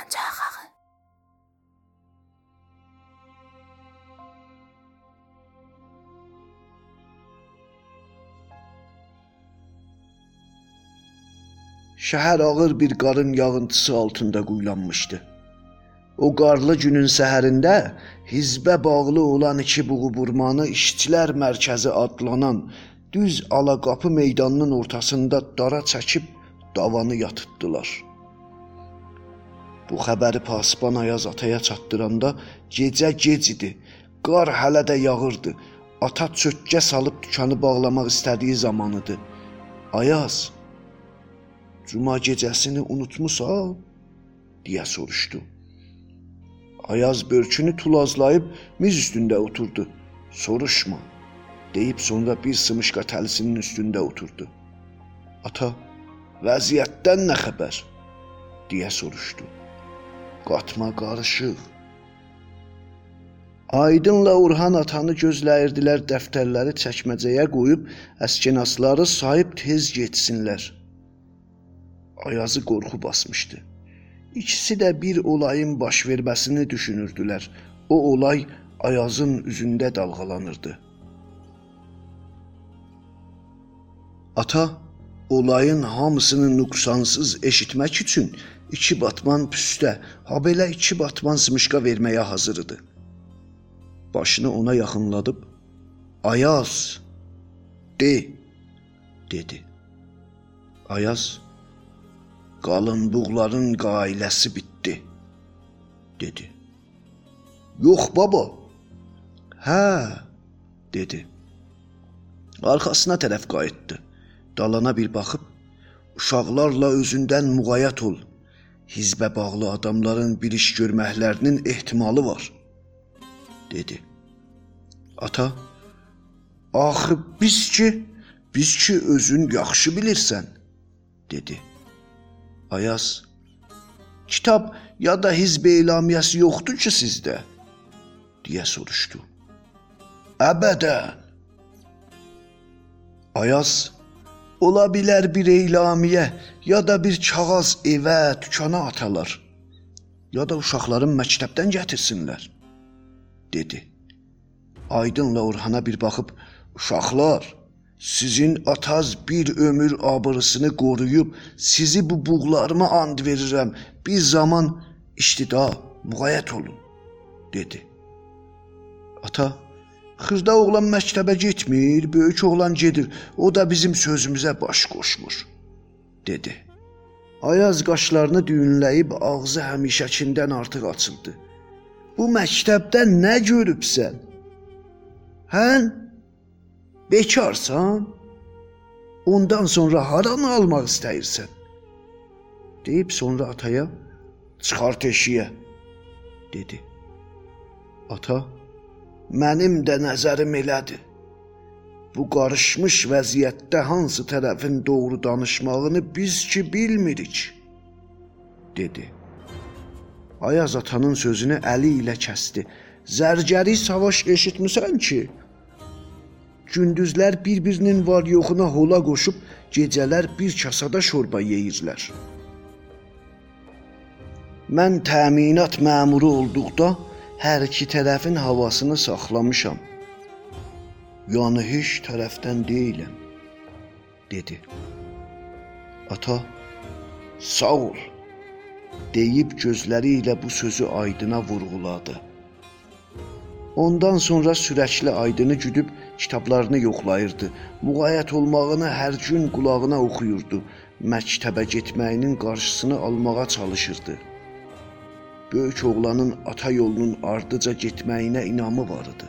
Gəncəxağı. Şəhər ağır bir qarın yağıntısı altında quyulanmışdı. O qarlı günün səhərində hizbə bağlı olan iki buğuburmanı işçilər mərkəzi adlanan düz Alaqapı meydanının ortasında dara çəkib davanı yatırtdılar. Bu xəbəri Pasban Ayaz ataya çatdıranda gecə gec idi. Qar hələ də yağırdı. Ata çökkə salıb dükanı bağlamaq istədiyi zaman idi. Ayaz, Cuma gecəsini unutmusan? deyə soruşdu. Ayaz börkünü tulazlayıb miz üstündə oturdu. Soruşma, deyib sonra bir sımışqa təlisinin üstündə oturdu. Ata, vəziyyətdən nə xəbər? deyə soruşdu. Qatma qarışıq. Aydınla Orhan atanı gözləyirdilər dəftərləri çəkməcəyə qoyub əskinasları sayıb tez getsinlər. Ayazı qorxu basmışdı. İkisi də bir olayın baş verməsini düşünürdülər. O olay Ayazın üzündə dalğalanırdı. Ata olayın hamısını nöqsansız eşitmək üçün iki batman püstə, ha belə iki batman sımışqa verməyə hazır idi. Başını ona yaxınladıb Ayaz de dedi. Ayaz qalın buğların qailəsi bitdi dedi. Yox baba. Hə dedi. Arxasına tərəf qayıtdı. Dalana bir baxıb uşaqlarla özündən müğayət ol. Hizbə bağlı adamların bir iş görməklərinin ehtimalı var dedi. Ata Axı biz ki, biz ki özün yaxşı bilirsən dedi. Ayaz Kitab ya da hizb elamiyəsi yoxdur ki sizdə deyə soruşdu. Əbədən. Ayaz ola bilər bir elamiyə ya da bir kağız evə, dükana atalar. Ya da uşaqların məktəbdən gətirsinlər dedi. Aydınla Orhana bir baxıb uşaqlar Sizin ataz bir ömür abırısını qoruyub sizi bu buğlarıma and verirəm. Bir zaman iştida, müğayət olun, dedi. Ata, xırda oğlan məktəbə getmir, böyük oğlan gedir. O da bizim sözümüzə baş qoşmur, dedi. Ayaz qaşlarını düyünləyib ağzı həmişəkindən artıq açıldı. Bu məktəbdə nə görübsən? Hən? Bekarsan? Ondan sonra haranı almaq istəyirsən? deyib sonra ataya çıxart eşiyə dedi. Ata mənim də nəzərim elədir. Bu qarışmış vəziyyətdə hansı tərəfin doğru danışmağını biz ki bilmirik dedi. Ayaz atanın sözünü əli ilə kəsdi. Zərgəri savaş eşitmisən ki? Gündüzlər bir-birinin var-yoxuna hola qoşub, gecələr bir kasada şorba yeyirlər. Mən təminat məmuru olduqda hər iki tərəfin havasını saxlamışam. Yəni heç tərəfdən deyiləm, dedi. Ata, sağ ol, deyib gözləri ilə bu sözü Aydına vurğuladı. Ondan sonra sürəkli Aydını güdüb kitablarını yoxlayırdı. Müğayət olmağını hər gün qulağına oxuyurdu. Məktəbə getməyinin qarşısını almağa çalışırdı. Böyük oğlanın ata yolunun ardıca getməyinə inamı var idi.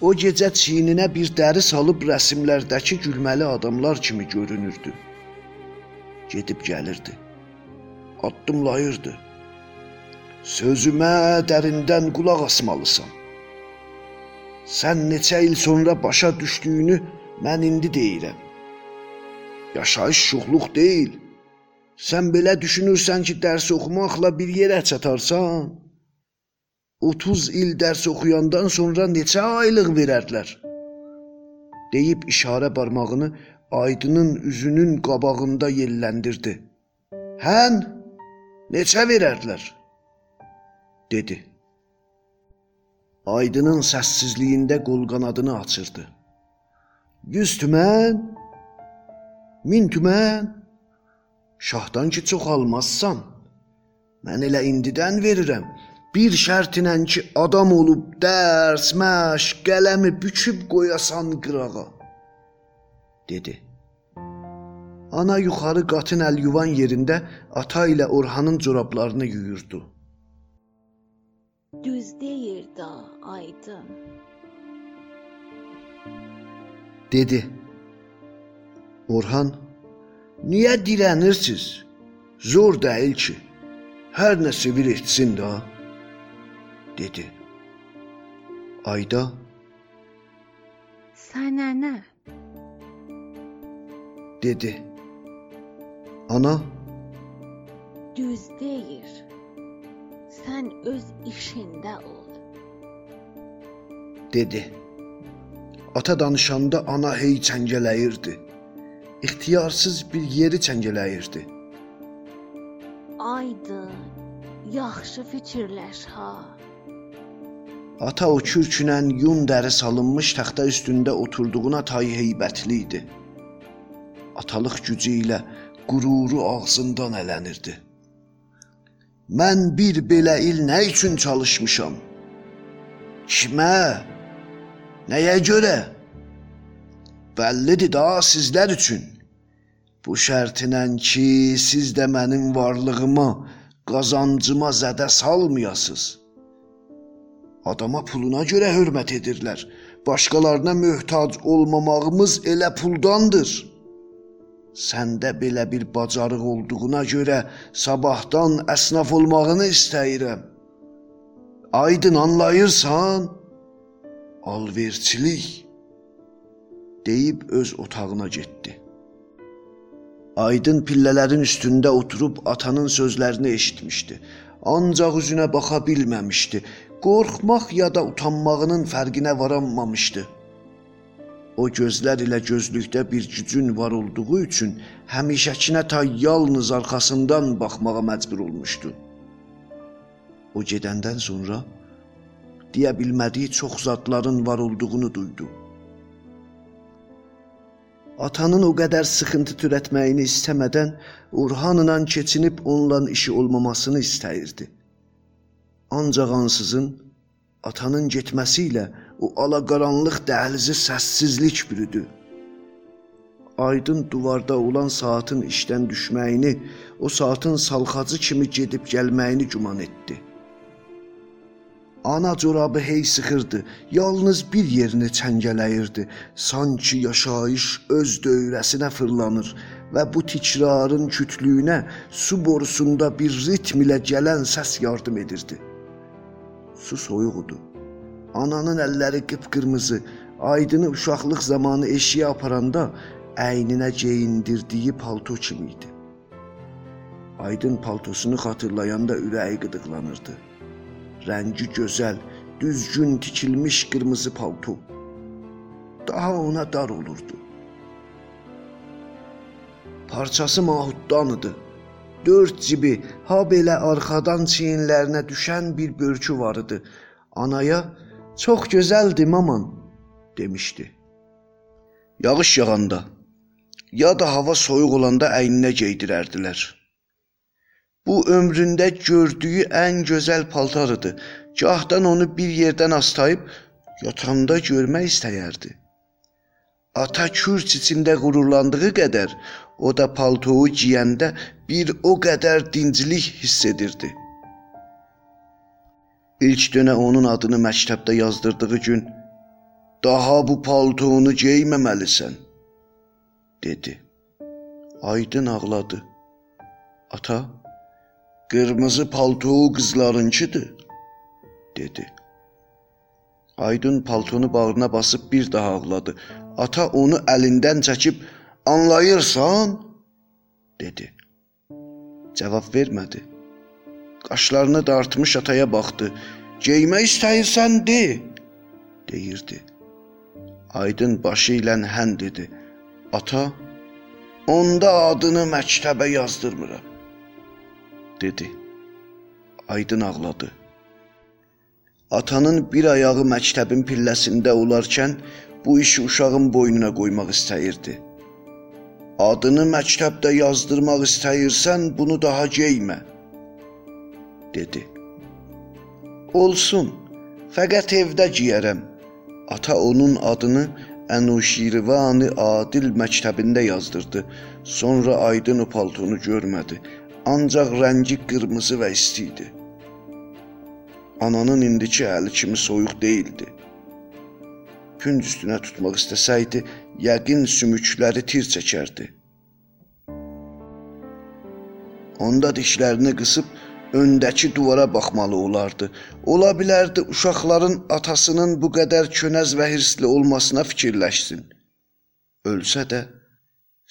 O gecə çiyninə bir dəri salıb rəsmlərdəki gülməli adamlar kimi görünürdü. Gedib gəlirdi. Addımlayırdı. Sözümə dərindən qulaq asmalısan. Sən neçə il sonra başa düşdüyünü mən indi deyirəm. Yaşayış şuxluq deyil. Sən belə düşünürsən ki, dərs oxumaqla bir yerə çatarsan? 30 il dərs oxuyandan sonra neçə aylıq verərlər? deyib işarə barmağını Aydının üzünün qabağında yelləndirdi. Hän Neçə verərdilər? dedi. Aydının səssizliyində qol qanadını açırdı. 100 tümən? 1000 tümən? Şahdan ki çox almazsan, mən elə indidən verirəm. Bir şərtlə ki, adam olub dərs, məşq, qələmi büküb qoyasan qırağa, dedi. Ana yuxarı qatın əlyuvan yerində ata ilə Orhanın corablarını yuyurdu. Düz deyir da, Aydın. dedi. Orhan, niyə dirənirsiniz? Zor deyil ki. Hər nə sevir etsin də, dedi. Ayda Sənə nə? dedi. Ana Düz deyir. Sən öz işində ol. dedi. Ata danışanda ana hey çəngələyirdi. İxtiyarsız bir yeri çəngələyirdi. Aydın, yaxşı fikirləş ha. Ata o kürkünən yun dəri salınmış taxta üstündə oturduğuna tay heybətli idi. Atalıq gücü ilə qüruru ağzından ələnirdi. Mən bir belə il nə üçün çalışmışam? Kimə? Nəyə görə? Bəllidir da sizlər üçün. Bu şərtinlə ki, siz də mənim varlığıma, qazancıma zədə salmayasınız. Adama puluna görə hörmət edirlər. Başqalarına möhtac olmamağımız elə puldandır. Səndə belə bir bacarıq olduğuna görə sabahdan əsnaf olmağını istəyirəm. Aydın anlayırsan? Alverçilik deyib öz otağına getdi. Aydın pillələrin üstündə oturub atanın sözlərini eşitmişdi. Ancaq üzünə baxa bilməmişdi. Qorxmaq ya da utanmağının fərqinə varanmamışdı. O gözlər ilə gözlükdə bir gücün var olduğu üçün həmişəkinə ta yalnız arxasından baxmağa məcbur olmuşdu. O gedəndən sonra deyə bilmədiyi çox zadların var olduğunu duydu. Atanın o qədər sıxıntı törətməyini istəmədən Orhanla keçinib onunla işi olmamasını istəyirdi. Ancaq ansızın atanın getməsi ilə o alaqaranlıq dəhlizi səssizlik bürüdü. Aydın duvarda olan saatın işdən düşməyini, o saatın salxacı kimi gedib gəlməyini güman etdi. Ana corabı hey sıxırdı, yalnız bir yerini çəngələyirdi. Sanki yaşayış öz dövrəsinə fırlanır və bu tikrarın kütlüyünə su borusunda bir ritm ilə gələn səs yardım edirdi. Su soyuqdu. Ananın əlləri qıpqırmızı, aydını uşaqlıq zamanı eşiyə aparanda əyninə geyindirdiyi palto kimi idi. Aydın paltosunu xatırlayanda ürəyi qıdıqlanırdı rəngi gözəl, düzgün tikilmiş qırmızı palto. Daha ona dar olurdu. Parçası mahuddan idi. Dörd cibi, ha belə arxadan çiyinlərinə düşən bir börkü var idi. Anaya çox gözəldir maman demişdi. Yağış yağanda ya da hava soyuq olanda əyninə geydirərdilər. Bu ömründə gördüyü ən gözəl paltarıdı. Gahdan onu bir yerdən astayıb yatanda görmək istəyərdi. Ata kürç içində qürurlandığı qədər o da paltoyu giyəndə bir o qədər dinclik hiss edirdi. İlk dönə onun adını məktəbdə yazdırdığı gün "Daha bu paltonu geyməməlisən" dedi. Aydın ağladı. Ata Qırmızı palto qızlarınkidir, dedi. Aydın paltonu bağrına basıb bir daha ağladı. Ata onu əlindən çəkib, "Anlayırsan?" dedi. Cavab vermədi. Qaşlarını dartmış ataya baxdı. "Geymək istəyirsən de," deyirdi. Aydın başı ilə hən dedi. Ata, onda adını məktəbə yazdırmıram. Dedi. Aydın ağladı. Atanın bir ayağı məktəbin pilləsində olarkən bu işi uşağın boynuna qoymaq istəyirdi. Adını məktəbdə yazdırmaq istəyirsən, bunu daha geymə, dedi. Olsun, fəqət evdə giyərəm. Ata onun adını Ənuşirvani Adil məktəbində yazdırdı. Sonra Aydın o paltonu görmədi. Ancaq rəngi qırmızı və isti idi. Ananın indiki əli kimi soyuq değildi. Gün üstünə tutmaq istəsəydi, yəqin sümükləri tir çəkərdi. Onda dişlərini qısıb öndəki duvara baxmalı olardı. Ola bilərdi uşaqların atasının bu qədər könəz və hirsli olmasına fikirləşsin. Ölsə də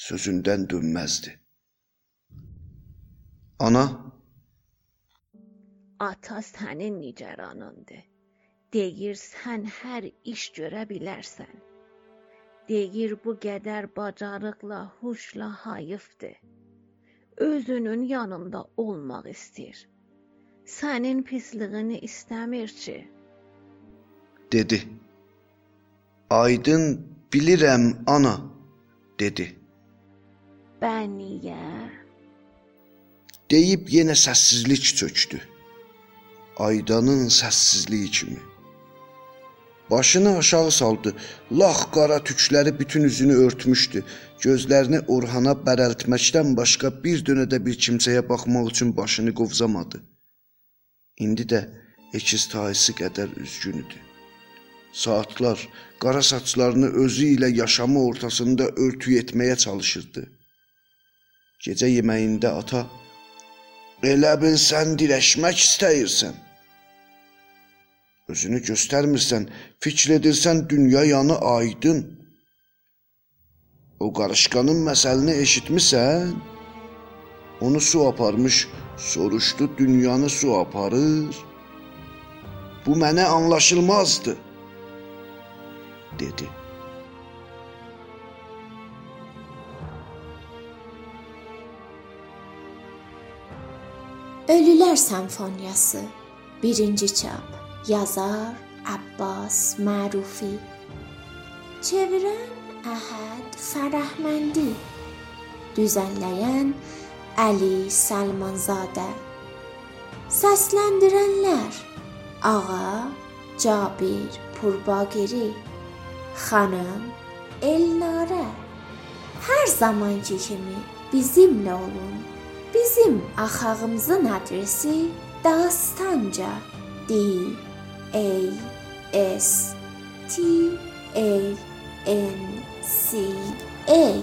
sözündən dönməzdi. Ana Ata sənin nigeranındır. Deyir sən hər iş görə bilərsən. Deyir bu qədər bacarıqla, huşla hayıfdır. Özünün yanında olmaq istəyir. Sənin pisliyini istəmir ki. dedi. Aydın bilirəm ana dedi. Bən niyə? Deyib yenə səssizlik çökdü. Aydanın səssizliyi kimi. Başını aşağı saldı. Lax qara tükləri bütün üzünü örtmüşdü. Gözlərini Orhana bərəltməkdən başqa bir dönə də bir kimsəyə baxmaq üçün başını qovzamadı. İndi də əkiz tayısı qədər üzgün idi. Saatlar qara saçlarını özü ilə yaşamı ortasında örtü etməyə çalışırdı. Gecə yeməyində ata "Elə bil sən dirəşmək istəyirsən." Özünü göstərmirsən, fikr edirsən dünya yanı aydın. O qarışqanın məsələni eşitmisən? Onu su aparmış, soruşdu dünyanı su aparır. Bu mənə anlaşılmazdı, dedi. Ölülər Senfoniyası 1-ci çap Yazar Abbas Marufi. Çevirən Əhəd Fərəhməndi Düzənləyən Əli Salmanzadə Səsləndirənlər Ağa Cabir Purbagiri Xanım Elnarə. Hər zamanki kimi bizimlə olun. Bizim axağımızın adresi Dastanca D A S T A N C A